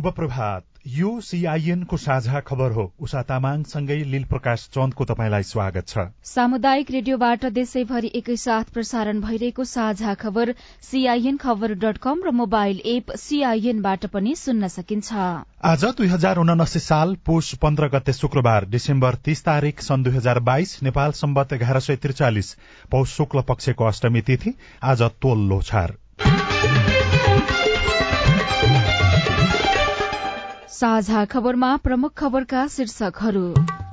शुभ प्रभात यो सीआईएन को साझा खबर हो। उषा तामाङसँगै लील प्रकाश चन्दको तपाईँलाई स्वागत छ। सामुदायिक रेडियोबाट देशैभरि एकैसाथ प्रसारण भइरहेको साझा खबर सीआईएन खबर डट कम र मोबाइल एप सीआईएनबाट पनि सुन्न सकिन्छ। आज दुई हजार उनासी साल पुष पन्ध्र गते शुक्रबार डिसेम्बर तीस तारीक सन् दुई हजार बाइस नेपाल सम्बत एघार सय त्रिचालिस पौष शुक्ल पक्षको अष्टमी तिथि आज तोल लोछार साझा खबरमा प्रमुख खबरका शीर्षकहरू।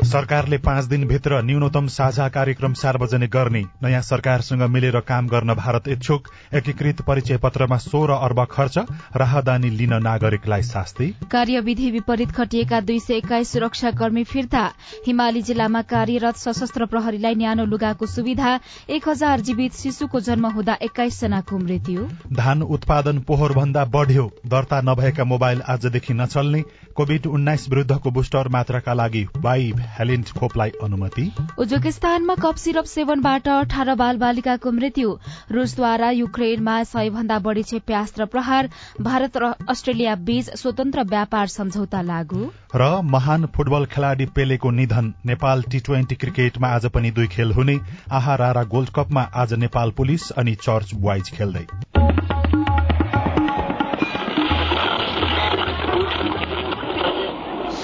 सरकारले पाँच दिनभित्र न्यूनतम साझा कार्यक्रम सार्वजनिक गर्ने नयाँ सरकारसँग मिलेर काम गर्न भारत इच्छुक एकीकृत परिचय पत्रमा सोह्र अर्ब खर्च राहदानी लिन नागरिकलाई शास्ति। कार्यविधि विपरीत खटिएका दुई सय एक्काइस सुरक्षाकर्मी फिर्ता। हिमाली जिल्लामा कार्यरत सशस्त्र प्रहरीलाई न्यानो लुगाको सुविधा एक हजार जीवित शिशुको जन्म हुँदा एक्काइस जनाको मृत्यु। धान उत्पादन पोहोर भन्दा बढ़्यो। दर्ता नभएका मोबाइल आजदेखि नचल्ने। कोविड उन्नाइस विरूद्धको बुस्टर मात्राका लागि वाइ हेलिन्ट खोपलाई अनुमति। उज्वेकिस्तानमा कप सिरप सेवनबाट अठार बाल बालिकाको मृत्यु। रूसद्वारा युक्रेनमा सय भन्दा बढ़ी क्षेप्यास्त्र प्रहार। भारत र अस्ट्रेलिया बीच स्वतन्त्र व्यापार सम्झौता लागू। र महान फुटबल खेलाड़ी पेलेको निधन। नेपाल टी ट्वेन्टी क्रिकेटमा आज पनि दुई खेल हुने। आहा रारा गोल्ड कपमा आज नेपाल पुलिस अनि चर्च बोइज खेल्दै।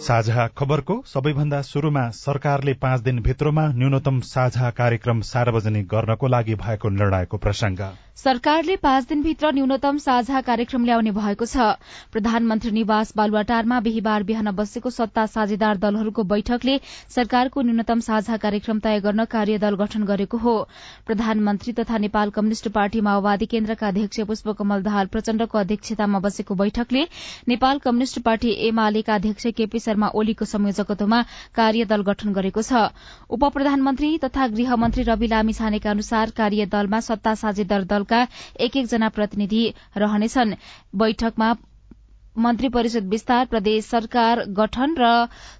साझा खबरको सबैभन्दा शुरूमा सरकारले पाँच दिनभित्रमा न्यूनतम साझा कार्यक्रम सार्वजनिक गर्नको लागि भएको निर्णयको प्रसंग सरकारले पाँच दिनभित्र न्यूनतम साझा कार्यक्रम ल्याउने भएको छ। प्रधानमन्त्री निवास बालुवाटारमा बिहिबार बिहान बसेको सत्ता साझेदार दलहरूको बैठकले सरकारको न्यूनतम साझा कार्यक्रम तय गर्न कार्यदल गठन गरेको हो। प्रधानमन्त्री तथा नेपाल कम्युनिष्ट पार्टी माओवादी केन्द्रका अध्यक्ष पुष्पकमल दाहाल प्रचण्डको अध्यक्षतामा बसेको बैठकले नेपाल कम्युनिष्ट पार्टी एमालेका अध्यक्ष केपी शर्मा ओलीको संयोजकत्वमा कार्यदल गठन गरेको छ। उप प्रधानमन्त्री तथा गृहमन्त्री रवि लामी छानेका अनुसार कार्यदलमा सत्ता साझेदार दल दलका एक एकजना प्रतिनिधि रहनेछन्। बैठकमा मन्त्री परिषद विस्तार प्रदेश सरकार गठन र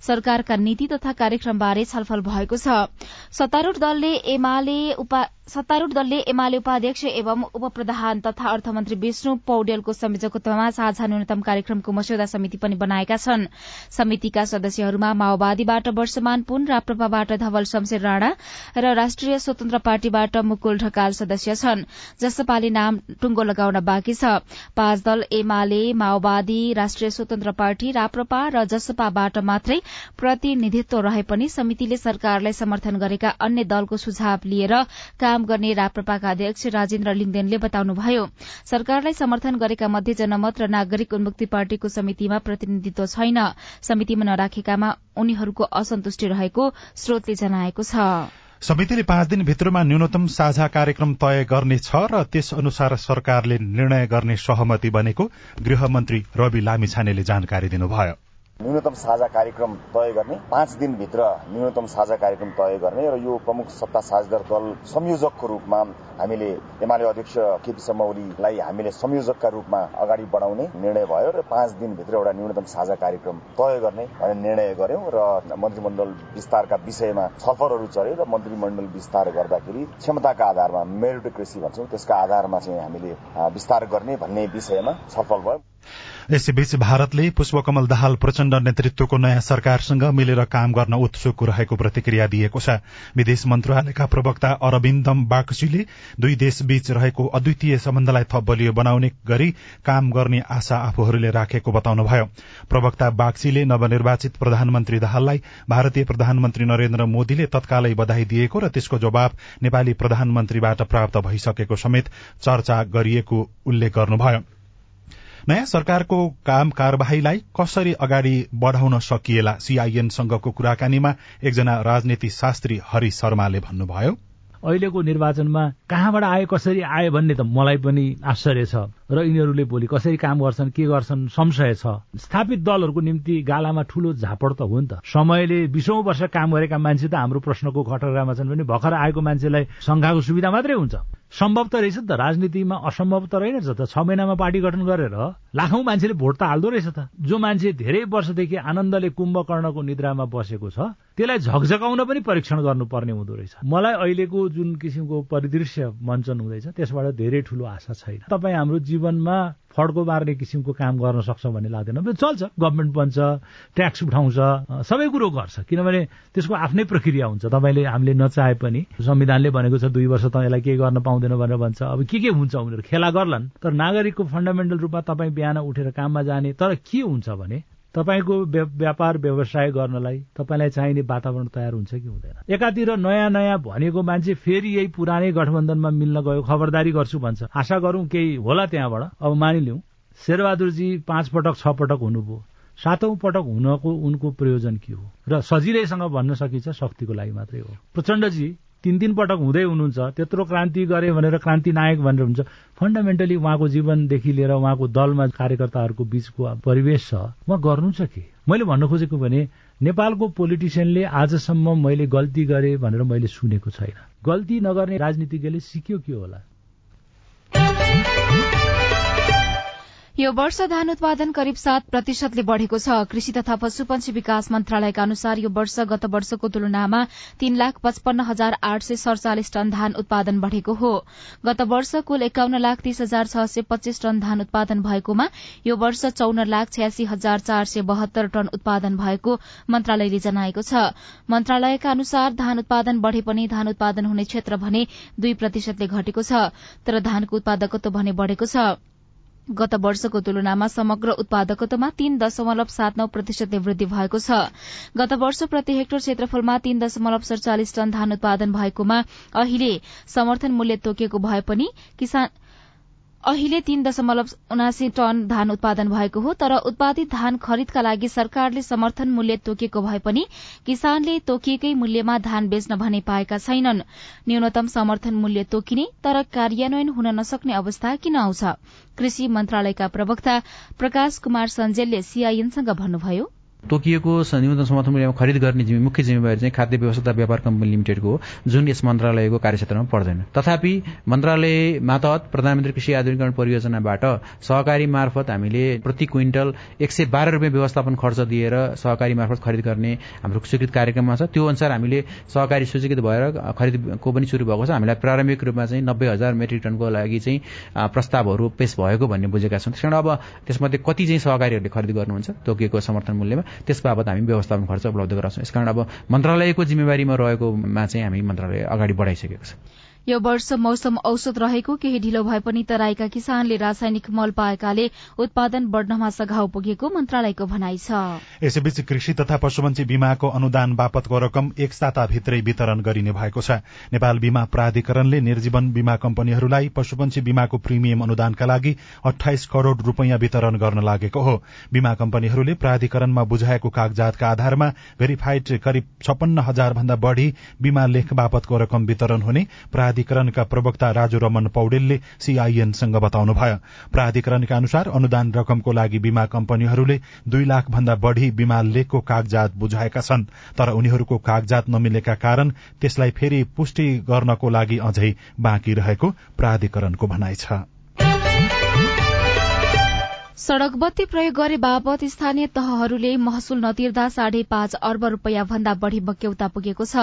सरकारका नीति तथा कार्यक्रमबारे छलफल भएको छ। सत्तारूढ़ दलले एमाले सत्तारूढ़ दलले एमाले उपाध्यक्ष एवं उप प्रधान तथा अर्थमन्त्री विष्णु पौडेलको संयोजकत्वमा साझा न्यूनतम कार्यक्रमको मस्यौदा समिति पनि बनाएका छन्। समितिका सदस्यहरूमा माओवादीबाट वर्षमान पुन राप्रपाबाट धवल शमशेर राणा र राष्ट्रिय स्वतन्त्र पार्टीबाट मुकुल ढकाल सदस्य छन् जसपाले नाम टुङ्गो लगाउन बाँकी छ। पाँच दल एमाले माओवादी राष्ट्रिय स्वतन्त्र पार्टी राप्रपा र जसपाबाट मात्रै प्रतिनिधित्व रहे पनि समितिले सरकारलाई समर्थन गरेका अन्य दलको सुझाव लिएर काम काम गर्ने राप्रपाका अध्यक्ष राजेन्द्र लिङदेनले बताउनुभयो सरकारलाई समर्थन गरेका मध्ये जनमत र नागरिक उन्मुक्ति पार्टीको समितिमा प्रतिनिधित्व छैन। समितिमा नराखेकामा उनीहरूको असन्तुष्टि रहेको स्रोतले जनाएको छ। समितिले पाँच दिनभित्रमा न्यूनतम साझा कार्यक्रम तय गर्नेछ र त्यस अनुसार सरकारले निर्णय गर्ने सहमति बनेको गृहमन्त्री रवि लामिछानेले जानकारी दिनुभयो। न्यूनतम साझा कार्यक्रम तय गर्ने पाँच दिनभित्र न्यूनतम साझा कार्यक्रम तय गर्ने र यो प्रमुख सत्ता साझेदार दल संयोजकको रूपमा हामीले एमाले अध्यक्ष केपी शर्मा ओलीलाई हामीले संयोजकका रूपमा अगाडि बढाउने निर्णय भयो र पाँच दिनभित्र एउटा न्यूनतम साझा कार्यक्रम तय गर्ने निर्णय गर्यौं र मन्त्रीमण्डल विस्तारका विषयमा छलफलहरू चल्यो र मन्त्रीमण्डल विस्तार गर्दाखेरि क्षमताका आधारमा मेरिटोक्रेसी भन्छौँ त्यसका आधारमा चाहिँ हामीले विस्तार गर्ने भन्ने विषयमा छलफल भयो। यसैबीच भारतले पुष्पकमल दाहाल प्रचण्ड नेतृत्वको नयाँ सरकारसँग मिलेर काम गर्न उत्सुक रहेको प्रतिक्रिया दिएको छ। विदेश मन्त्रालयका प्रवक्ता अरविन्दम बागचीले दुई देशबीच रहेको अद्वितीय सम्बन्धलाई थप बलियो बनाउने गरी काम गर्ने आशा आफूहरूले राखेको बताउनुभयो। प्रवक्ता बागचीले नवनिर्वाचित प्रधानमन्त्री दाहाललाई भारतीय प्रधानमन्त्री नरेन्द्र मोदीले तत्कालै बधाई दिएको र त्यसको जवाब नेपाली प्रधानमन्त्रीबाट प्राप्त भइसकेको समेत चर्चा गरिएको उल्लेख गर्नुभयो। नयाँ सरकारको काम कार्यवाहीलाई कसरी अगाडि बढ़ाउन सकिएला सीआईएनसँगको कुराकानीमा एकजना राजनीति शास्त्री हरि शर्माले भन्नुभयो। अहिलेको निर्वाचनमा कहाँबाट आयो कसरी आयो भन्ने त मलाई पनि आश्चर्य छ र यिनीहरूले भोलि कसरी काम गर्छन् के गर्छन् संशय छ। स्थापित दलहरूको निम्ति गालामा ठूलो झापड त हो नि त। समयले बिसौं वर्ष काम गरेका मान्छे त हाम्रो प्रश्नको कटघरामा छन् भने भर्खर आएको मान्छेलाई शंखाको सुविधा मात्रै हुन्छ। सम्भव त रहेछ त। राजनीतिमा असम्भव त रहेनछ त। छ महिनामा पार्टी गठन गरेर लाखौं मान्छेले भोट त हाल्दो रहेछ त। जो मान्छे धेरै वर्षदेखि आनन्दले कुम्भकर्णको निद्रामा बसेको छ त्यसलाई झकझकाउन पनि परीक्षण गर्नुपर्ने हुँदो रहेछ। मलाई अहिलेको जुन किसिमको परिदृश्य मञ्चन हुँदैछ त्यसबाट धेरै ठूलो आशा छैन। तपाईँ हाम्रो जीवनमा फड्को मार्ने किसिमको काम गर्न सक्छ भन्ने लाग्दैन। चल्छ गभर्मेन्ट बन्छ ट्याक्स उठाउँछ सबै कुरो गर्छ। किनभने त्यसको आफ्नै प्रक्रिया हुन्छ। तपाईँले हामीले नचाहे पनि संविधानले भनेको छ दुई वर्ष त यसलाई केही गर्न पाउँदैन भनेर भन्छ। अब के के हुन्छ उनीहरू? खेला गर्लान्। तर नागरिकको फन्डामेन्टल रूपमा तपाईँ बिहान उठेर काममा जाने तर के हुन्छ भने तपाईँको व्यापार व्यवसाय गर्नलाई तपाईँलाई चाहिने वातावरण तयार हुन्छ कि हुँदैन। एकातिर नयाँ नयाँ भनेको मान्छे फेरि यही पुरानै गठबन्धनमा मिल्न गयो खबरदारी गर्छु भन्छ। आशा गरौँ केही होला त्यहाँबाट। अब मानिलिउँ शेरबहादुरजी पाँच पटक छ पटक हुनुभयो। सातौं पटक हुनको उनको प्रयोजन के हो? र सजिलैसँग भन्न सकिन्छ शक्तिको लागि मात्रै हो। प्रचण्डजी तीन तीन पटक हुँदै हुनुहुन्छ त्यत्रो क्रान्ति गरे भनेर क्रान्ति नायक भनेर हुन्छ। फन्डामेन्टली उहाँको जीवनदेखि लिएर उहाँको दलमा कार्यकर्ताहरूको बीचको परिवेश छ। उहाँ गर्नु छ के? मैले भन्न खोजेको भने नेपालको पोलिटिसियनले आजसम्म मैले गल्ती गरे भनेर मैले सुनेको छैन। गल्ती नगर्ने राजनीतिज्ञले सिक्यो के होला? यो वर्ष धान उत्पादन करिब सात प्रतिशतले बढ़ेको छ। कृषि तथा पशुपन्छी विकास मन्त्रालयका अनुसार यो वर्ष गत वर्षको तुलनामा तीन लाख पचपन्न हजार आठ सय सड़चालिस टन धान उत्पादन बढ़ेको हो। गत वर्ष कुल एकाउन्न लाख तीस हजार छ सय पच्चीस टन धान उत्पादन भएकोमा यो वर्ष चौन्न लाख छयासी हजार चार सय बहत्तर टन उत्पादन भएको मन्त्रालयले जनाएको छ। मन्त्रालयका अनुसार धान उत्पादन बढ़े पनि धान उत्पादन हुने क्षेत्र भने दुई प्रतिशतले घटेको छ तर धानको उत्पादकत्व भने बढ़ेको छ। गत वर्षको तुलनामा समग्र उत्पादकत्वमा तीन दशमलव सात नौ प्रतिशतले वृद्धि भएको छ। गत वर्ष प्रति हेक्टर क्षेत्रफलमा तीन दशमलव सड़चालिस टन धान उत्पादन भएकोमा अहिले समर्थन मूल्य तोकिएको भए पनि किसान अहिले तीन दशमलव उनासी टन धान उत्पादन भएको हो तर उत्पादित धान खरिदका लागि सरकारले समर्थन मूल्य तोकेको भए पनि किसानले तोकिएकै मूल्यमा धान बेच्न भने पाएका छैनन्। न्यूनतम समर्थन मूल्य तोकिने तर कार्यान्वयन हुन नसक्ने अवस्था किन आउँछ? कृषि मन्त्रालयका प्रवक्ता प्रकाश कुमार सञ्जेलले सीआईएनसँग भन्नुभयो। तोकिएको न्यूनतम समर्थन मूल्यमा खरिद गर्ने मुख्य जिम्मेवारी चाहिँ खाद्य व्यवस्था व्यापार कम्पनी लिमिटेडको जुन यस मन्त्रालयको कार्यक्षेत्रमा पर्दैन। तथापि मन्त्रालय मातहत प्रधानमन्त्री कृषि आधुनिकरण परियोजनाबाट सहकारी मार्फत हामीले प्रति क्विन्टल एक सय बाह्र रुपियाँ व्यवस्थापन खर्च दिएर सहकारी मार्फत खरिद गर्ने हाम्रो स्वीकृत कार्यक्रममा छ। त्यो अनुसार हामीले सहकारी सूचीकृत भएर खरिदको पनि सुरु भएको छ। हामीलाई प्रारम्भिक रूपमा चाहिँ नब्बे हजार मेट्रिक टनको लागि चाहिँ प्रस्तावहरू पेश भएको भन्ने बुझेका छौँ। त्यस अब त्यसमध्ये कति चाहिँ सहकारीहरूले खरिद गर्नुहुन्छ तोकिएको समर्थन मूल्यमा? त्यस बाबत हामी व्यवस्थापन खर्च उपलब्ध गराउँछौँ। यसकारण अब मन्त्रालयको जिम्मेवारीमा रहेकोमा चाहिँ हामी मन्त्रालय अगाडि बढाइसकेको छ। यो वर्ष मौसम औसत रहेको केही ढिलो भए पनि तराईका किसानले रासायनिक मल पाएकाले उत्पादन बढ़नमा सघाउ पुगेको मन्त्रालयको भनाइ छ। यसैबीच कृषि तथा पशुपन्छी बीमाको अनुदान बापतको रकम एक साताभित्रै वितरण गरिने भएको छ। नेपाल बीमा प्राधिकरणले निर्जीवन बीमा कम्पनीहरूलाई पशुपन्छी बीमाको प्रिमियम अनुदानका लागि अठाइस करोड़ रूपियाँ वितरण गर्न लागेको हो। बीमा कम्पनीहरूले प्राधिकरणमा बुझाएको कागजातका आधारमा भेरिफाइड करिब छपन्न हजार भन्दा बढ़ी बीमा लेख बापतको रकम वितरण हुने प्राधिकरणका प्रवक्ता राजु रमन पौडेलले सीआईएनसँग बताउनुभयो। प्राधिकरणका अनुसार अनुदान रकमको लागि बीमा कम्पनीहरूले दुई लाख भन्दा बढ़ी बीमा लेखको कागजात बुझाएका छन् तर उनीहरूको कागजात नमिलेका कारण त्यसलाई फेरि पुष्टि गर्नको लागि अझै बाँकी रहेको प्राधिकरणको भनाइ छ। सड़क बत्ती प्रयोग गरे बापत स्थानीय तहहरूले महसुल नतिर्दा साढे पाँच अर्ब रूपियाँ भन्दा बढ़ी बक्यौता पुगेको छ।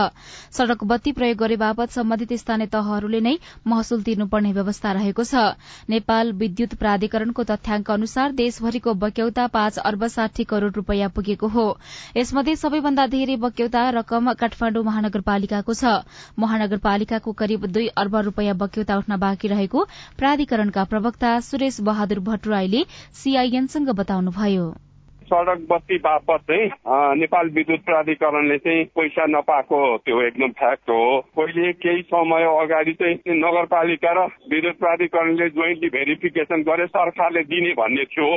सड़क बत्ती प्रयोग गरे बापत सम्बन्धित स्थानीय तहहरूले नै महसुल तिर्नुपर्ने व्यवस्था रहेको छ। नेपाल विद्युत प्राधिकरणको तथ्याङ्क अनुसार देशभरिको बक्यौता पाँच अर्ब साठी करोड़ रूपियाँ पुगेको हो। यसमध्ये सबैभन्दा धेरै बक्यौता रकम काठमाण्डु महानगरपालिकाको छ। महानगरपालिकाको करिब दुई अर्ब रूपियाँ बक्यौता उठ्न बाँकी रहेको प्राधिकरणका प्रवक्ता सुरेश बहादुर भट्टराईले सीआईएनसँग बताउनुभयो। सडक बत्ती बापत चाहिँ नेपाल विद्युत प्राधिकरणले चाहिँ पैसा नपाएको त्यो एकदम फ्याक्ट हो। पहिले केही समय अगाडि चाहिँ नगरपालिका र विद्युत प्राधिकरणले जोइन्टली भेरिफिकेसन गरे सरकारले दिने भन्ने थियो।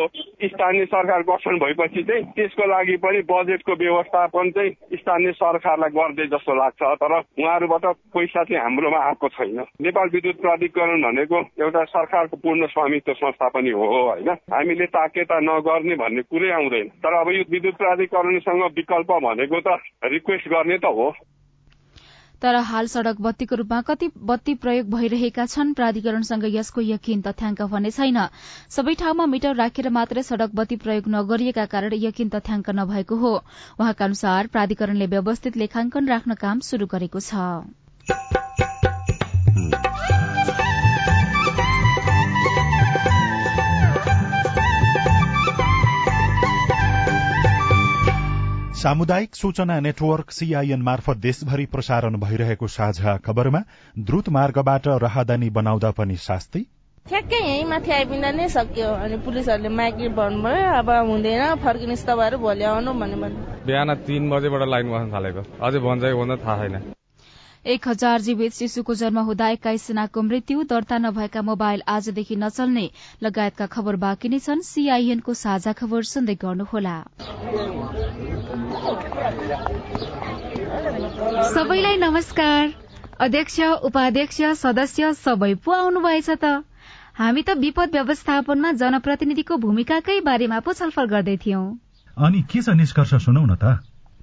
स्थानीय सरकार गठन भएपछि चाहिँ त्यसको लागि पनि बजेटको व्यवस्थापन चाहिँ स्थानीय सरकारलाई गर्दै जस्तो लाग्छ। तर उहाँहरूबाट पैसा चाहिँ हाम्रोमा आएको छैन। नेपाल विद्युत प्राधिकरण भनेको एउटा सरकारको पूर्ण स्वामित्व संस्था पनि हो होइन? हामीले ताकेता नगर्ने भन्ने कुरै आउँदैन। तर अब यो विद्युत प्राधिकरणसँग विकल्प भनेको त रिक्वेस्ट गर्ने त हो। तर हाल सड़क बत्तीको रूपमा कति बत्ती प्रयोग भइरहेका छन् प्राधिकरणसँग यसको यकिन तथ्याङ्क भने छैन। सबै ठाउँमा मिटर राखेर मात्रै सड़क बत्ती प्रयोग नगरिएका कारण यकिन तथ्याङ्क नभएको हो। उहाँका अनुसार प्राधिकरणले व्यवस्थित लेखाङ्कन राख्न काम शुरू गरेको छ। सामुदायिक सूचना नेटवर्क सीआईएन मार्फत देशभरि प्रसारण भइरहेको साझा खबरमा द्रुत मार्गबाट राहदानी बनाउँदा पनि शास्ति। ठ्याक्कै यहीँ माथि नै सक्यो अनि पुलिसहरूले माइकी भन्नुभयो अब हुँदैन फर्किनुहोस् तपाईँहरू भोलि आउनु भन्यो भने बिहान तिन बजेबाट लाइन बस्न थालेको। अझै भन्छ भन्दा थाहा छैन। एक हजार जीवित शिशुको जन्म हुँदा एक्काइस जनाको मृत्यु दर्ता नभएका मोबाइल आजदेखि नचल्ने लगायतका खबर बाँकी नै छन्। सीआईएनको साझा खबर सुन्दै गर्नुहोला। सबैलाई नमस्कार। अध्यक्ष उपाध्यक्ष सदस्य सबै पो आउनुभएछ त? हामी त विपद व्यवस्थापनमा जनप्रतिनिधिको भूमिकाकै बारेमा पो छलफल गर्दै थियौं। अनि के छ निष्कर्ष सुनौ न त?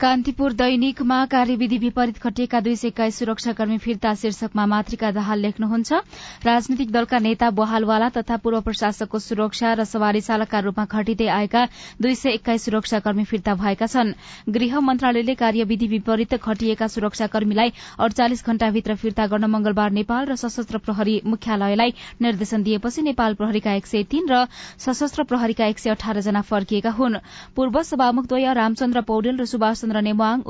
कान्तिपुर दैनिकमा कार्यविधि विपरीत खटिएका दुई सय एक्काइस सुरक्षाकर्मी फिर्ता शीर्षकमा मातृका दाहाल लेख्नुहुन्छ। राजनीतिक दलका नेता बहालवाला तथा पूर्व प्रशासकको सुरक्षा र सवारी चालकका रूपमा खटिँदै आएका दुई सय एक्काइस सुरक्षाकर्मी फिर्ता भएका छन्। गृह मन्त्रालयले कार्यविधि विपरीत खटिएका सुरक्षाकर्मीलाई अडचालिस घण्टाभित्र फिर्ता गर्न मंगलबार नेपाल र सशस्त्र प्रहरी मुख्यालयलाई निर्देशन दिएपछि नेपाल प्रहरीका एक सय तीन र सशस्त्र प्रहरीका एक सय अठार जना फर्किएका हुन्। पूर्व सभामुखद्वय रामचन्द्र पौडेल र सुभाष चन्द्र नेवाङ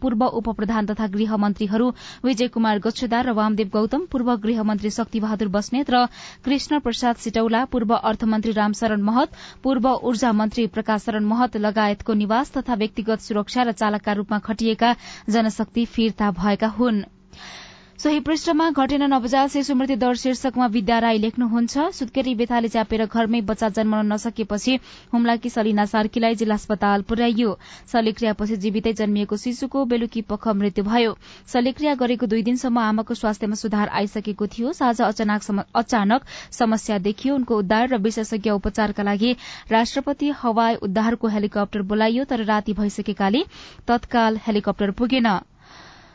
पूर्व उप प्रधान तथा गृह मन्त्रीहरू विजय कुमार गच्छुदार र वामदेव गौतम पूर्व गृह मन्त्री शक्ति बहादुर बस्नेत र कृष्ण प्रसाद सिटौला पूर्व अर्थमन्त्री रामशरण महत पूर्व ऊर्जा मन्त्री प्रकाश शरण महत लगायतको निवास तथा व्यक्तिगत सुरक्षा र चालकका रूपमा खटिएका जनशक्ति फिर्ता भएका हुन्। सोही पृष्ठमा घटेन नवजात शिशु मृत्यु दर शीर्षकमा विद्या राई लेख्नुहुन्छ। सुत्केरी बेथाले च्यापेर घरमै बच्चा जन्माउन नसकेपछि हुम्लाकी सलिना सार्कीलाई जिल्ला अस्पताल पुर्याइयो। शल्यक्रियापछि जीवितै जन्मिएको शिशुको बेलुकी पख मृत्यु भयो। शल्यक्रिया गरेको दुई दिनसम्म आमाको स्वास्थ्यमा सुधार आइसकेको थियो। साझ अचानक समस्या देखियो। उनको उद्धार र विशेषज्ञ उपचारका लागि राष्ट्रपति हवाई उद्धारको हेलिकप्टर बोलाइयो तर राति भइसकेकाले तत्काल हेलिकप्टर पुगेन।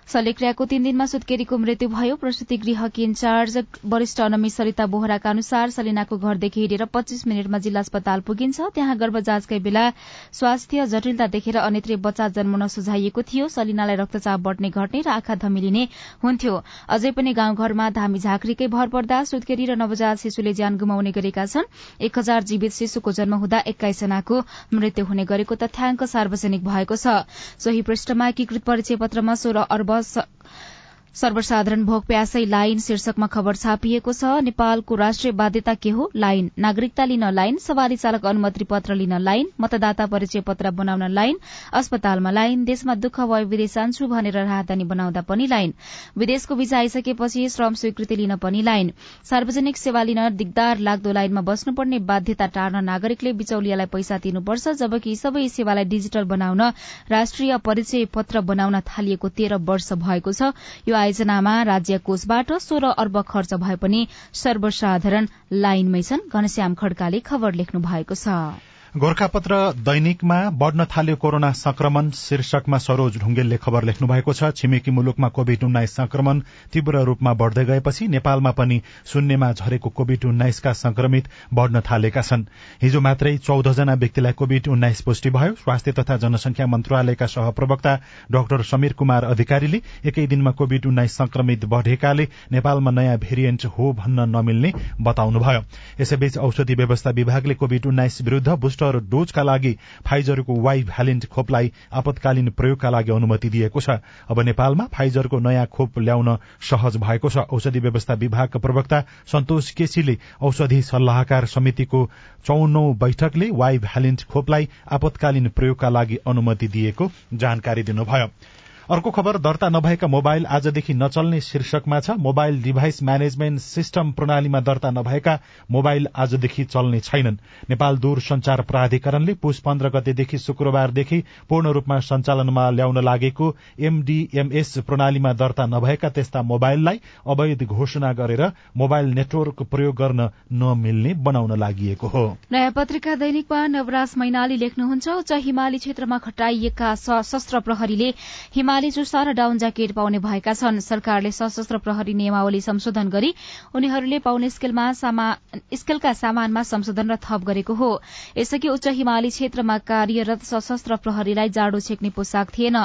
शल्यक्रियाको तीन दिनमा सुत्केरीको मृत्यु भयो। प्रसूति गृहकी इन्चार्ज वरिष्ठ अनमी सरिता बोहराका अनुसार सलिनाको घरदेखि हिँडेर पच्चीस मिनटमा जिल्ला अस्पताल पुगिन्छ। त्यहाँ गर्भ जाँचकै बेला स्वास्थ्य जटिलता देखेर अनेत्री बच्चा जन्माउन सुझाइएको थियो। सलिनालाई रक्तचाप बढ्ने घट्ने र आँखा धमिलिने हुन्थ्यो। अझै पनि गाउँघरमा धामी झाँक्रीकै भर पर्दा सुत्केरी र नवजात शिशुले ज्यान गुमाउने गरेका छन्। एक हजार जीवित शिशुको जन्म हुँदा एक्काइसजनाको मृत्यु हुने गरेको तथ्याङ्क सार्वजनिक भएको छ। सोही पृष्ठमा एकीकृत परिचय पत्रमा सोह्र अर्ब बस सर्वसाधारण भोग प्यासै लाइन शीर्षकमा खबर छापिएको छ नेपालको राष्ट्रिय बाध्यता के हो? लाइन। नागरिकता लिन लाइन सवारी चालक अनुमति पत्र लिन लाइन मतदाता परिचय पत्र बनाउन लाइन अस्पतालमा लाइन देशमा दुःख भयो विदेश जान्छु भनेर राहदानी बनाउँदा पनि लाइन। विदेशको भिजा आइसकेपछि श्रम स्वीकृति लिन पनि लाइन। सार्वजनिक सेवा लिन दिगदार लाग्दो लाइनमा बस्नुपर्ने बाध्यता टार्न नागरिकले बिचौलियालाई पैसा तिर्नुपर्छ जबकि सबै सेवालाई डिजिटल बनाउन राष्ट्रिय परिचय पत्र बनाउन थालिएको तेह्र वर्ष भएको छ। आयोजनामा राज्य कोषबाट सोह्र अर्ब खर्च भए पनि सर्वसाधारण लाइनमै छन्। घनश्याम खड्काले खबर लेख्नु भएको छ। गोर्खापत्र दैनिकमा बढ़न थाल्यो कोरोना संक्रमण शीर्षकमा सरोज ढुङ्गेलले खबर लेख्नु भएको छ। छिमेकी मुलुकमा कोविड उन्नाइस संक्रमण तीव्र रूपमा बढ़दै गएपछि नेपालमा पनि शून्यमा झरेको कोविड उन्नाइसका संक्रमित बढ़न थालेका छन्। हिजो मात्रै चौधजना व्यक्तिलाई कोविड उन्नाइस पुष्टि भयो। स्वास्थ्य तथा जनसंख्या मन्त्रालयका सहप्रवक्ता डाक्टर समीर कुमार अधिकारीले एकै दिनमा कोविड उन्नाइस संक्रमित बढ़ेकाले नेपालमा नयाँ भेरिएन्ट हो भन्न नमिल्ने बताउनुभयो। यसैबीच औषधि व्यवस्था विभागले कोविड उन्नाइस विरूद्ध बुस्टर बुस्टर डोजका लागि फाइजरको वाइ भ्यालेन्ट खोपलाई आपतकालीन प्रयोगका लागि अनुमति दिएको छ। अब नेपालमा फाइजरको नयाँ खोप ल्याउन सहज भएको छ। औषधि व्यवस्था विभागका प्रवक्ता सन्तोष केसीले औषधि सल्लाहकार समितिको चौनौ बैठकले वाइ भ्यालेन्ट खोपलाई आपतकालीन प्रयोगका लागि अनुमति दिएको जानकारी दिनुभयो। अर्को खबर दर्ता नभएका मोबाइल आजदेखि नचल्ने शीर्षकमा छ। मोबाइल डिभाइस म्यानेजमेन्ट सिस्टम प्रणालीमा दर्ता नभएका मोबाइल आजदेखि चल्ने छैनन्। नेपाल दूर संचार प्राधिकरणले पुष पन्ध्र गतेदेखि शुक्रबारदेखि पूर्ण रूपमा सञ्चालनमा ल्याउन लागेको एमडीएमएस प्रणालीमा दर्ता नभएका त्यस्ता मोबाइललाई अवैध घोषणा गरेर मोबाइल नेटवर्क प्रयोग गर्न नमिल्ने बनाउन लागि हो। नयाँ पत्रिका दैनिकमा नवराज मैनाली लेख्नुहुन्छ उच्च हिमाली क्षेत्रमा खटाइएका सशस्त्र प्रहरीले हिमाली जुस्ता र डाउन ज्याकेट पाउने भएका छन्। सरकारले सशस्त्र प्रहरी नियमावली संशोधन गरी उनीहरूले पाउने स्केलका सामानमा संशोधन र थप गरेको हो। यसअघि उच्च हिमाली क्षेत्रमा कार्यरत सशस्त्र प्रहरीलाई जाडो छेक्ने पोसाक थिएन।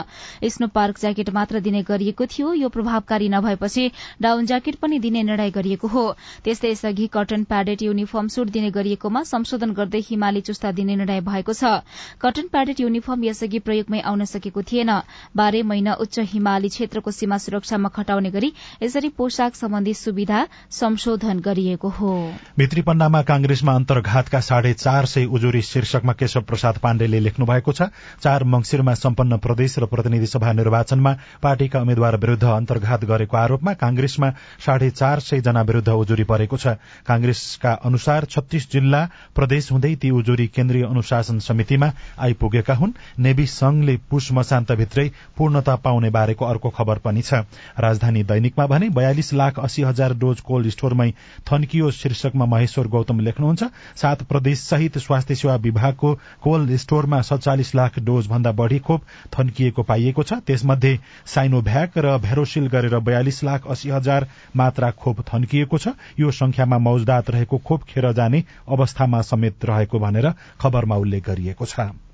स्नो पार्क ज्याकेट मात्र दिने गरिएको थियो। यो प्रभावकारी नभएपछि डाउन ज्याकेट पनि दिने निर्णय गरिएको हो। त्यस्तै यसअघि कटन प्याडेट युनिफर्म सूट दिने गरिएकोमा संशोधन गर्दै हिमाली चुस्ता दिने निर्णय भएको छ। कटन प्याडेट युनिफर्म यसअघि प्रयोगमै आउन सकेको थिएन। बाह्रै महिना उच्च हिमाली क्षेत्रको सीमा सुरक्षामा खटाउने गरी यसरी पोशाक सम्बन्धी सुविधा संशोधन गरिएको हो। भित्री पन्नामा कांग्रेसमा अन्तर्घातका साढे चार सय उजुरी शीर्षकमा केशव प्रसाद पाण्डेले लेख्नु भएको छ चार मंगिरमा सम्पन्न प्रदेश र प्रतिनिधि सभा निर्वाचनमा पार्टीका उम्मेद्वार विरूद्ध अन्तर्घात गरेको आरोपमा कांग्रेसमा साढे चार सय जना विरूद्ध उजुरी परेको छ। कांग्रेसका अनुसार छत्तीस जिल्ला प्रदेश हुँदै ती उजुरी केन्द्रीय अनुशासन समितिमा आइपुगेका हुन्। नेवी संघले पुष मसान्तभित्रै पूर्णता पाउने बारेको अर्को खबर पनि छ। राजधानी दैनिकमा भने बयालिस लाख अस्सी हजार डोज कोल्ड स्टोरमै थन्कियो शीर्षकमा महेश्वर गौतम लेख्नुहुन्छ सात प्रदेश सहित स्वास्थ्य सेवा विभागको कोल्ड स्टोरमा सत्तालिस लाख डोज भन्दा बढ़ी खोप थन्किएको पाइएको छ। त्यसमध्ये साइनोभ्याक र भेरोसिल गरेर बयालिस लाख अस्सी हजार मात्रा खोप थन्किएको छ। यो संख्यामा मौजदात रहेको खोप खेर जाने अवस्थामा समेत रहेको भनेर खबरमा उल्लेख गरिएको छ।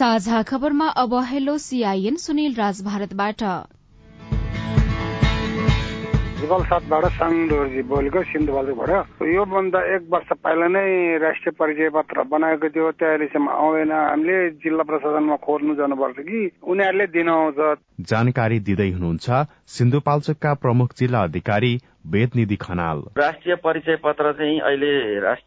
साझा खबरमा अब हेलो सीआईएन सुनिल राज भारतबाट। बोलेको सिन्धुपाल्चोकबाट योभन्दा एक वर्ष पहिला नै राष्ट्रिय परिचय पत्र बनाएको थियो त्यो अहिलेसम्म आउँदैन। हामीले जिल्ला प्रशासनमा खोज्नु जानुपर्छ कि? उनीहरूले दिनाउँछ जानकारी दिँदै हुनुहुन्छ सिन्धुपाल्चोकका प्रमुख जिल्ला अधिकारी वेदनिधि खनाल। राष्ट्रिय परिचय पत्र चाहिँ अहिले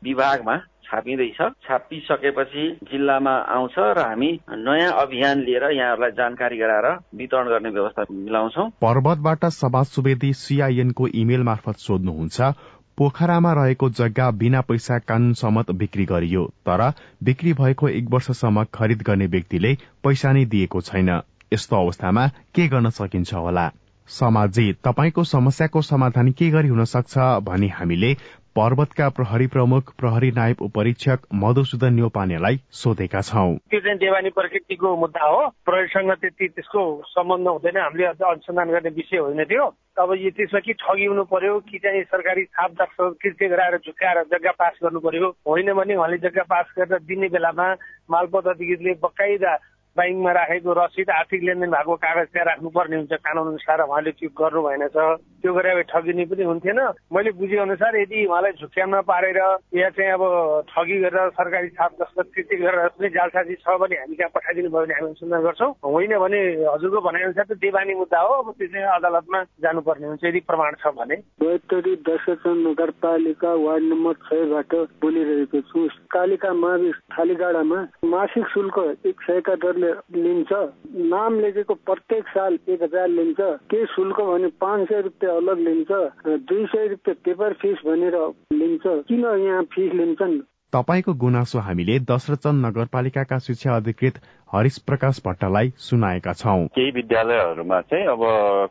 विभागमा छापिँदैछ। छापिसकेपछि जिल्लामा आउँछ र हामी नयाँ अभियान लिएर यहाँहरूलाई जानकारी गराएर वितरण गर्ने व्यवस्था मिलाउँछौ। पर्वतबाट सभा सुवेदी सीआईएनको इमेल मार्फत सोध्नुहुन्छ पोखरामा रहेको जग्गा बिना पैसा कानून सम्मत बिक्री गरियो तर बिक्री भएको एक वर्षसम्म खरिद गर्ने व्यक्तिले पैसा नै दिएको छैन। यस्तो अवस्थामा के गर्न सकिन्छ होला? समाजी तपाईँको समस्याको समाधान के गरी हुन सक्छ भनी हामीले पर्वतका प्रहरी प्रमुख प्रहरी नायब उपरीक्षक मधुसूदन न्यौपानेलाई सोधेका छौं। त्यो चाहिँ देवानी प्रकृतिको मुद्दा हो? प्रहरीसँग त्यति त्यसको सम्बन्ध हुँदैन। हामीले अनुसन्धान गर्ने विषय होइन थियो अब यो त्यसमा कि ठगी हुनु पर्यो? कि चाहिँ सरकारी छाप कृत्य गराएर झुकाएर जग्गा पास गर्नु पर्यो? होइन भने उहाँले जग्गा पास गरेर दिने बेलामा मालपोत अधिकृतले बकाइदा ब्याङ्कमा राखेको रसिद आर्थिक लेनदेन भएको कागज त्यहाँ राख्नुपर्ने हुन्छ कानुन अनुसार उहाँले त्यो गर्नु भएन छ त्यो गरे ठगिने पनि हुन्थेन। मैले बुझे अनुसार यदि उहाँलाई झुक्याउन पारेर या चाहिँ अब ठगी गरेर सरकारी छाप दस्तखत कृति गरेर कुनै जालसाजी छ भने हामी कहाँ पठाइदिनु भयो भने हामी अनुसन्धान गर्छौँ। होइन भने हजुरको भनाइअनुसार त देवानी मुद्दा हो। अब त्यो चाहिँ अदालतमा जानुपर्ने हुन्छ यदि प्रमाण छ भने। बैतडी दशरथन नगरपालिका वार्ड नम्बर छबाट बोलिरहेको छु। कालिका मावि थालीगाडामा मासिक शुल्क एक सयका दरले लिन्छ। नाम लेखेको प्रत्येक साल एक हजार लिन्छ। के शुल्क भने पाँच सय रुपियाँ अलग लिन्छ। दुई सय रुपियाँ पेपर फिस भनेर लिन्छ। किन यहाँ फिस लिन्छन्? तपाईँको गुनासो हामीले दशरथन नगरपालिकाका शिक्षा अधिकृत हरिश प्रकाश भट्टलाई सुनाएका छौं। केही विद्यालयहरूमा चाहिँ अब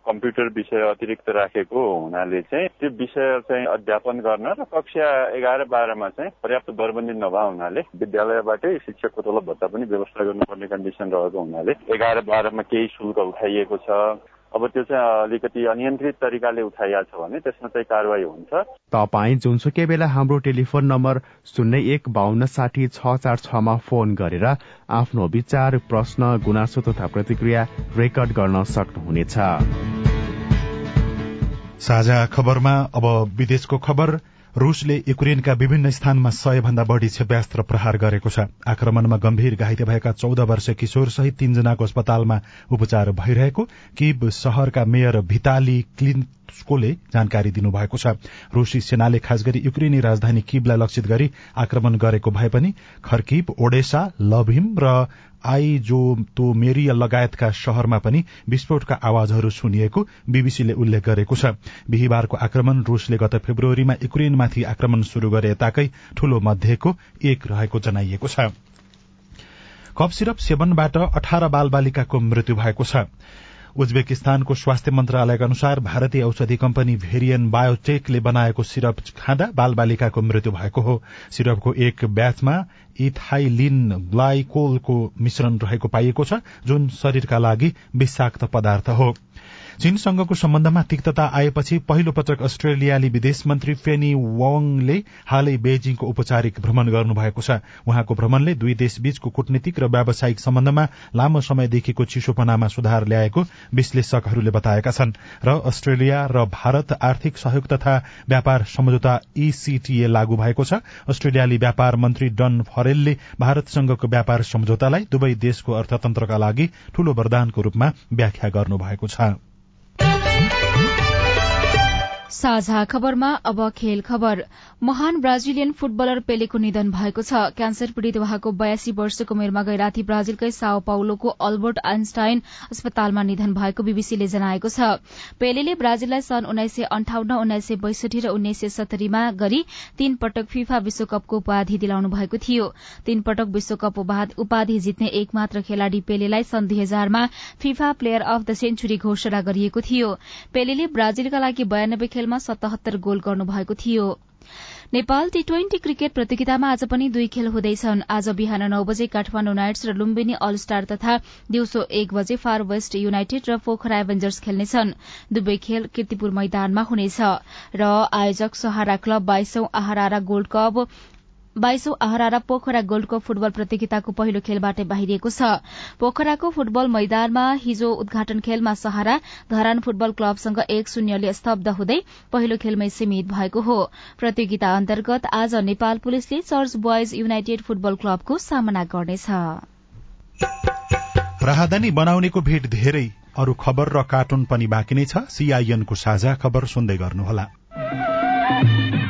कम्प्युटर विषय अतिरिक्त राखेको हुनाले चाहिँ त्यो विषय चाहिँ अध्यापन गर्न र कक्षा एघार बाह्रमा चाहिँ पर्याप्त बरबन्दी नभए हुनाले विद्यालयबाटै शिक्षकको तलब भत्ता पनि व्यवस्था गर्नुपर्ने कन्डिसन रहेको हुनाले एघार बाह्रमा केही शुल्क उठाइएको छ। अब त्यो चाहिँ अलिकति अनियन्त्रित तरिकाले उठाइएको छ भने त्यसमा चाहिँ कारवाही हुन्छ। तपाईँ जुनसुकै बेला हाम्रो टेलिफोन नम्बर शून्य एक बान्न साठी छ चार छमा फोन गरेर आफ्नो विचार प्रश्न गुनासो तथा प्रतिक्रिया रेकर्ड गर्न सक्नुहुनेछ। साझा खबरमा अब विदेशको खबर। रूसले युक्रेनका विभिन्न स्थानमा सय भन्दा बढ़ी क्षेप्यास्त्र प्रहार गरेको छ। आक्रमणमा गम्भीर घाइते भएका चौध वर्ष किशोर सहित तीनजनाको अस्पतालमा उपचार भइरहेको किब शहरका मेयर भिताली क्लिन्स्कोले जानकारी दिनुभएको छ। रूसी सेनाले खास गरी युक्रेनी राजधानी किबलाई लक्षित गरी आक्रमण गरेको भए पनि खर्किब ओडेसा लभिम र आइजोतोमेरिया लगायतका शहरमा पनि विस्फोटका आवाजहरू सुनिएको बीबीसीले उल्लेख गरेको छ। बिहिबारको आक्रमण रूसले गत फेब्रुअरीमा युक्रेनमाथि आक्रमण शुरू गरे यताकै ठूलो मध्येको एक रहेको जनाइएको छ। कप सिरप सेवनबाट अठार बाल बालिकाको मृत्यु भएको छ। उज्बेकिस्तानको स्वास्थ्य मन्त्रालयका अनुसार भारतीय औषधि कम्पनी भेरियन बायोटेकले बनाएको सिरप खाँदा बाल बालिकाको मृत्यु भएको हो। सिरपको एक ब्याचमा इथाइलिन ग्लाइकोलको मिश्रण रहेको पाइएको छ जुन शरीरका लागि विषाक्त पदार्थ हो। चीनसँगको सम्बन्धमा तिक्तता आएपछि पहिलो पटक अस्ट्रेलियाली विदेश मन्त्री फेनी वङले हालै बेजिङको औपचारिक भ्रमण गर्नुभएको छ। उहाँको भ्रमणले दुई देशबीचको कूटनीतिक र व्यावसायिक सम्बन्धमा लामो समयदेखिको चिसोपनामा सुधार ल्याएको विश्लेषकहरूले बताएका छन् र अस्ट्रेलिया र भारत आर्थिक सहयोग तथा व्यापार सम्झौता ईसीटीए लागू भएको छ। अस्ट्रेलियाली व्यापार मन्त्री डन फरेलले भारतसँगको व्यापार सम्झौतालाई दुवै देशको अर्थतन्त्रका लागि ठूलो वरदानको रूपमा व्याख्या गर्नुभएको छ। साझा खबरमा अब खेल खबर। महान ब्राजिलियन फुटबलर पेलेको निधन भएको छ। क्यान्सर पीड़ित उहाँको बयासी वर्षको उमेरमा गई राति ब्राजिलकै साओ पाउलोको अल्बर्ट आइन्स्टाइन अस्पतालमा निधन भएको बीबीसीले जनाएको छ। पेलेले ब्राजिललाई सन् उन्नाइस सय अन्ठाउन्न उन्नाइस सय बैसठी र उन्नाइस सय सत्तरीमा गरी तीन पटक फिफा विश्वकपको उपाधि दिलाउनु भएको थियो। तीन पटक विश्वकप उपाधि जित्ने एकमात्र खेलाड़ी पेलेलाई सन् दुई हजारमा FIFA player of the century घोषणा गरिएको थियो। पेलेले ब्राजिलका लागि बयानब्बे खेलमा सतहत्तर गोल गर्नुभएको थियो। नेपाल टी ट्वेन्टी क्रिकेट प्रतियोगितामा आज पनि दुई खेल हुँदैछन्। आज बिहान नौ बजे काठमाण्डु नाइट्स र लुम्बिनी अल स्टार तथा दिउँसो एक बजे फार वेस्ट युनाइटेड र पोखरा एभेन्जर्स खेल्नेछन्। दुवै खेल किर्तिपुर मैदानमा हुनेछ। र आयोजक सहारा क्लब बाइसौं आहारा गोल्ड कप बाइसौं आहारा पोखरा गोल्ड कप फुटबल प्रतियोगिताको पहिलो खेलबाट बाहिरिएको छ। पोखराको फुटबल मैदानमा हिजो उद्घाटन खेलमा सहारा धरान फुटबल क्लबसँग एक शून्यले स्तब्ध हुँदै पहिलो खेलमै सीमित भएको हो। प्रतियोगिता अन्तर्गत आज नेपाल पुलिसले चर्च बोइज युनाइटेड फुटबल क्लबको सामना गर्नेछ। राहदानी बनाउनेको भेट धेरै अरू खबर र कार्टुन पनि बाँकी नै छ। सीआईएनको साझा खबर सुन्दै गर्नुहोला।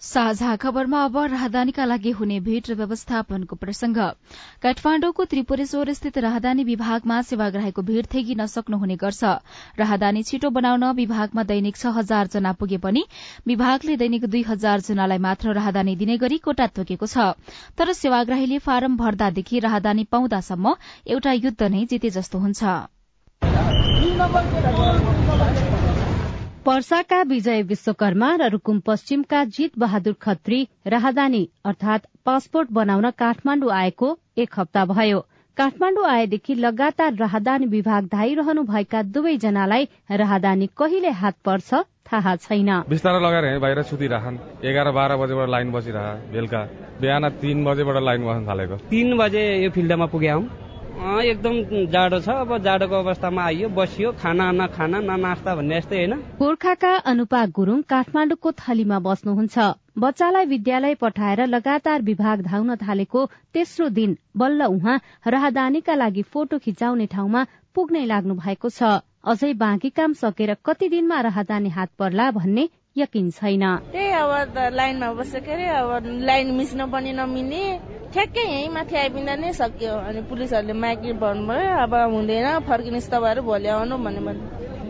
साझा खबरमा अब राहदानीका लागि हुने भेट र व्यवस्थापनको प्रसंग। काठमाण्डुको त्रिपुरेश्वर स्थित राहदानी विभागमा सेवाग्राहीको भीड़ थेगी नसक्नु हुने गर्छ। राहदानी छिटो बनाउन विभागमा दैनिक छ हजार जना पुगे पनि विभागले दैनिक दुई हजार जनालाई मात्र राहदानी दिने गरी कोटा तोकेको छ। तर सेवाग्राहीले फारम भर्दादेखि राहदानी पाउँदासम्म एउटा युद्ध नै जिते जस्तो हुन्छ। पर्साका विजय विश्वकर्मा र रूकुम पश्चिमका जीत बहादुर खत्री राहदानी अर्थात पासपोर्ट बनाउन काठमाण्डु आएको एक हप्ता भयो। काठमाण्डु आएदेखि लगातार राहदानी विभाग धाइरहनु भएका दुवैजनालाई राहदानी कहिले हात पर्छ थाहा छैन। बिस्तारै लगाएर बाहिर सुतिरहन् एघार बाह्र बजेबाट लाइन बसिरह बेलुका। बिहान तिन बजेबाट लाइन बस्न थालेको। तिन बजे यो फिल्डमा पुग्यौँ एकदम जाडो छ। अब जाडोको अवस्थामा आइयो बसियो खाना न खाना न नास्ता भन्ने यस्तै होइन। गोर्खाका अनुपा गुरूङ काठमाडौँको थलीमा बस्नुहुन्छ। बच्चालाई विद्यालय पठाएर लगातार विभाग धाउन थालेको तेस्रो दिन बल्ल उहाँ राहदानीका लागि फोटो खिचाउने ठाउँमा पुग्नै लाग्नु भएको छ। अझै बाँकी काम सकेर कति दिनमा राहदानी हात पर्ला भन्ने यकिन छैन। त्यही अब लाइनमा बसेको अब लाइन मिच्न पनि नमिल्ने। ठ्याक्कै यहीँ माथि आइपुग्दा नै सक्यो। अनि पुलिसहरूले माइक भन्नुभयो अब हुँदैन फर्किनुहोस् तपाईँहरू भोलि आउनु भन्यो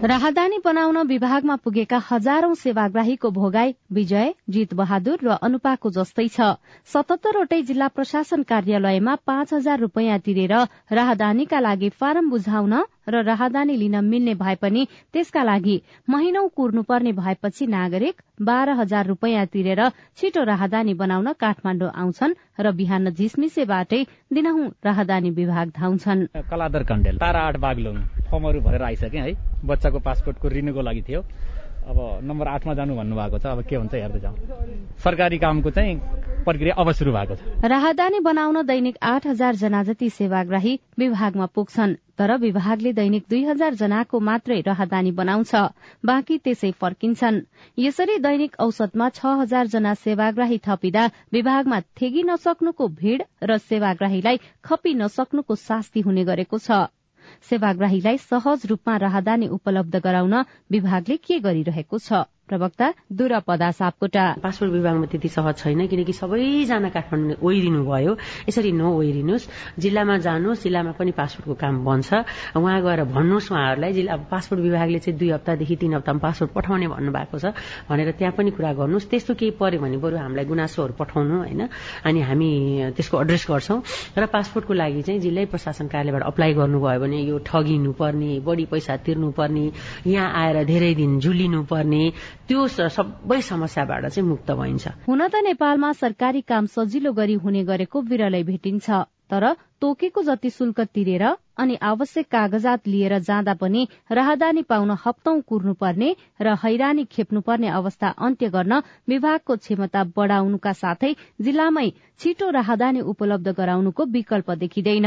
राहदानी बनाउन विभागमा पुगेका हजारौं सेवाग्राहीको भोगाई विजय जित बहादुर र अनुपाको जस्तै छ। सतहत्तरवटै जिल्ला प्रशासन कार्यालयमा पाँच हजार रूपियाँ तिरेर राहदानीका लागि फारम बुझाउन र राहदानी लिन मिल्ने भए पनि त्यसका लागि महिनौ कुर्नुपर्ने भएपछि नागरिक बाह्र हजार रूपियाँ तिरेर छिटो राहदानी बनाउन काठमाण्डु आउँछन् र बिहान झिसमिसेबाटै दिनहुँ राहदानी विभाग धाउँछन्। फर्महरू भरेर आइसके है। बच्चाको पासपोर्टको रिन्युको लागि थियो। अब नम्बर आठमा जानु भन्नुभएको छ। अब के हुन्छ हेर्दै जाउँ। सरकारी कामको चाहिँ प्रक्रिया अब सुरु भएको छ। राहदानी बनाउन दैनिक आठ हजार जना जति सेवाग्राही विभागमा पुग्छन् तर विभागले दैनिक दुई हजार जनाको मात्रै राहदानी बनाउँछ। बाँकी त्यसै फर्किन्छन्। यसरी दैनिक औसतमा छ हजार जना सेवाग्राही थपिँदा विभागमा थेगी नसक्नुको भीड़ र सेवाग्राहीलाई खपी नसक्नुको शास्ति हुने गरेको छ। सेवाग्राहीलाई सहज रूपमा राहदानी उपलब्ध गराउन विभागले के गरिरहेको छ? प्रवक्ता दुरपदा सापकोटा। पासपोर्ट विभागमा त्यति सहज छैन किनकि सबैजना काठमाडौँ ओइरिनु भयो यसरी नओइरिनुहोस्। जिल्लामा जानुहोस् जिल्लामा पनि पासपोर्टको काम बन्छ। उहाँ गएर भन्नुहोस् उहाँहरूलाई जिल्ला पासपोर्ट विभागले चाहिँ दुई हप्तादेखि तीन हप्तामा पासपोर्ट पठाउने भन्नुभएको छ भनेर त्यहाँ पनि कुरा गर्नुहोस्। त्यस्तो केही पर्यो भने बरु हामीलाई गुनासोहरू पठाउनु होइन? अनि हामी त्यसको एड्रेस गर्छौं। र पासपोर्टको लागि चाहिँ जिल्लै प्रशासन कार्यालयबाट अप्लाई गर्नुभयो भने यो ठगिनु पर्ने बढी पैसा तिर्नुपर्ने यहाँ आएर धेरै दिन झुलिनु पर्ने त्यो सबै समस्याबाट चाहिँ मुक्त भइन्छ। हुन त नेपालमा सरकारी काम सजिलो गरी हुने गरेको विरलै भेटिन्छ तर तोकेको जति शुल्क तिरेर अनि आवश्यक कागजात लिएर जाँदा पनि राहदानी पाउन हप्तौं कुर्नुपर्ने र हैरानी खेप्नुपर्ने अवस्था अन्त्य गर्न विभागको क्षमता बढ़ाउनुका साथै जिल्लामै छिटो राहदानी उपलब्ध गराउनुको विकल्प देखिँदैन।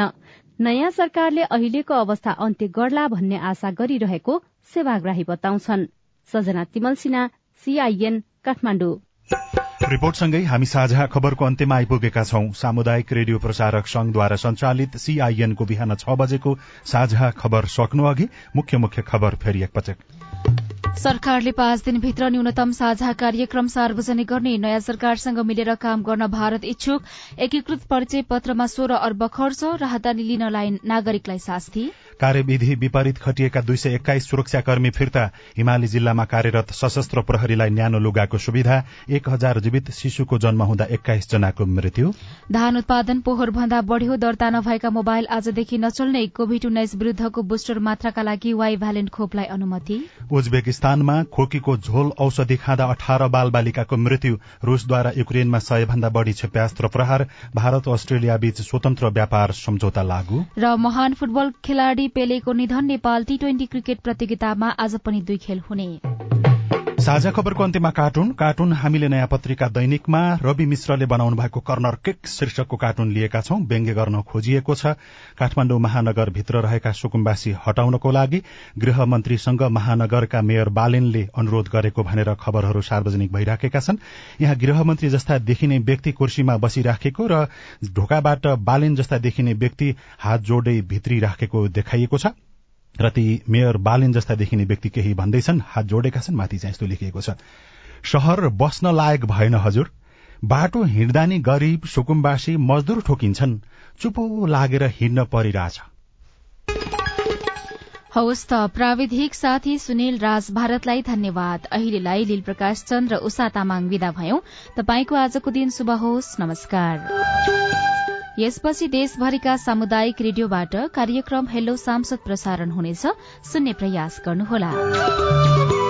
नयाँ सरकारले अहिलेको अवस्था अन्त्य गर्ला भन्ने आशा गरिरहेको सेवाग्राही बताउँछन्। सजना तिमल सिन्हा सीआईएन काठमाडौँ। रिपोर्टसँगै हामी साझा खबरको अन्त्यमा आइपुगेका छौं। सामुदायिक रेडियो प्रसारक संघद्वारा संचालित सीआईएनको बिहान छ बजेको साझा खबर सक्नु अघि मुख्य मुख्य खबर फेरि एकपटक। सरकारले पाँच दिनभित्र न्यूनतम साझा कार्यक्रम सार्वजनिक गर्ने नयाँ सरकारसँग मिलेर काम गर्न भारत इच्छुक। एकीकृत परिचय पत्रमा सोह्र अर्ब खर्च राहदानी लिन नागरिकलाई शास्ति। कार्यविधि विपरीत खटिएका दुई सय एक्काइस सुरक्षाकर्मी फिर्ता। हिमाली जिल्लामा कार्यरत सशस्त्र प्रहरीलाई न्यानो लुगाको सुविधा। एक हजार जीवित शिशुको जन्म हुँदा एक्काइस जनाको मृत्यु। धान उत्पादन पोहोर भन्दा बढ़्यो दर्ता नभएका मोबाइल आजदेखि नचल्ने कोविड उन्नाइस विरूद्धको बुस्टर मात्राका लागि वाइ भ्यालेन्ट खोपलाई अनुमति। उज्बेकिस्तानमा खोकीको झोल औषधि खाँदा अठार बाल बालिकाको मृत्यु। रूसद्वारा युक्रेनमा सय भन्दा बढ़ी क्षेप्यास्त्र प्रहार। भारत अस्ट्रेलिया बीच स्वतन्त्र व्यापार सम्झौता लागू। र महान फुटबल खेलाड़ी पेलेको निधन नेपाल टी ट्वेन्टी क्रिकेट प्रतियोगितामा आज पनि दुई खेल हुने। साझा खबरको अन्त्यमा कार्टुन। कार्टुन हामीले नयाँ पत्रिका दैनिकमा रवि मिश्रले बनाउनु भएको कर्नर किक शीर्षकको कार्टुन लिएका छौं। व्यङ्ग्य गर्न खोजिएको छ। काठमाण्डु महानगरभित्र रहेका सुकुम्बासी हटाउनको लागि गृहमन्त्रीसँग महानगरका मेयर बालेनले अनुरोध गरेको भनेर खबरहरू सार्वजनिक भइराखेका छन्। यहाँ गृहमन्त्री जस्ता देखिने व्यक्ति कुर्सीमा बसिराखेको र ढोकाबाट बालेन जस्ता देखिने व्यक्ति हात जोड्दै भित्री राखेको देखाइएको छ। र ती मेयर बालिन जस्ता देखिने व्यक्ति केही भन्दैछन् हात जोडेका छन् माथि चाहिँ यस्तो लेखिएको छ। शहर बस्न लायक भएन हजुर। बाटो हिँड्दा नि गरीब सुकुम्बासी मजदुर ठोकिन्छन्। चुपो लागेर हिँड्न परिरहेछ। हवस् त प्राविधिक साथी सुनिल राज भारतलाई धन्यवाद। अहिलेलाई लील प्रकाश चन्द र उषा तामाङ विदा भयौं। तपाईँको आजको दिन शुभ होस्। नमस्कार। यसपछि देशभरिका सामुदायिक रेडियोबाट कार्यक्रम हेलो सांसद प्रसारण हुनेछ। सुन्ने प्रयास गर्नुहोला।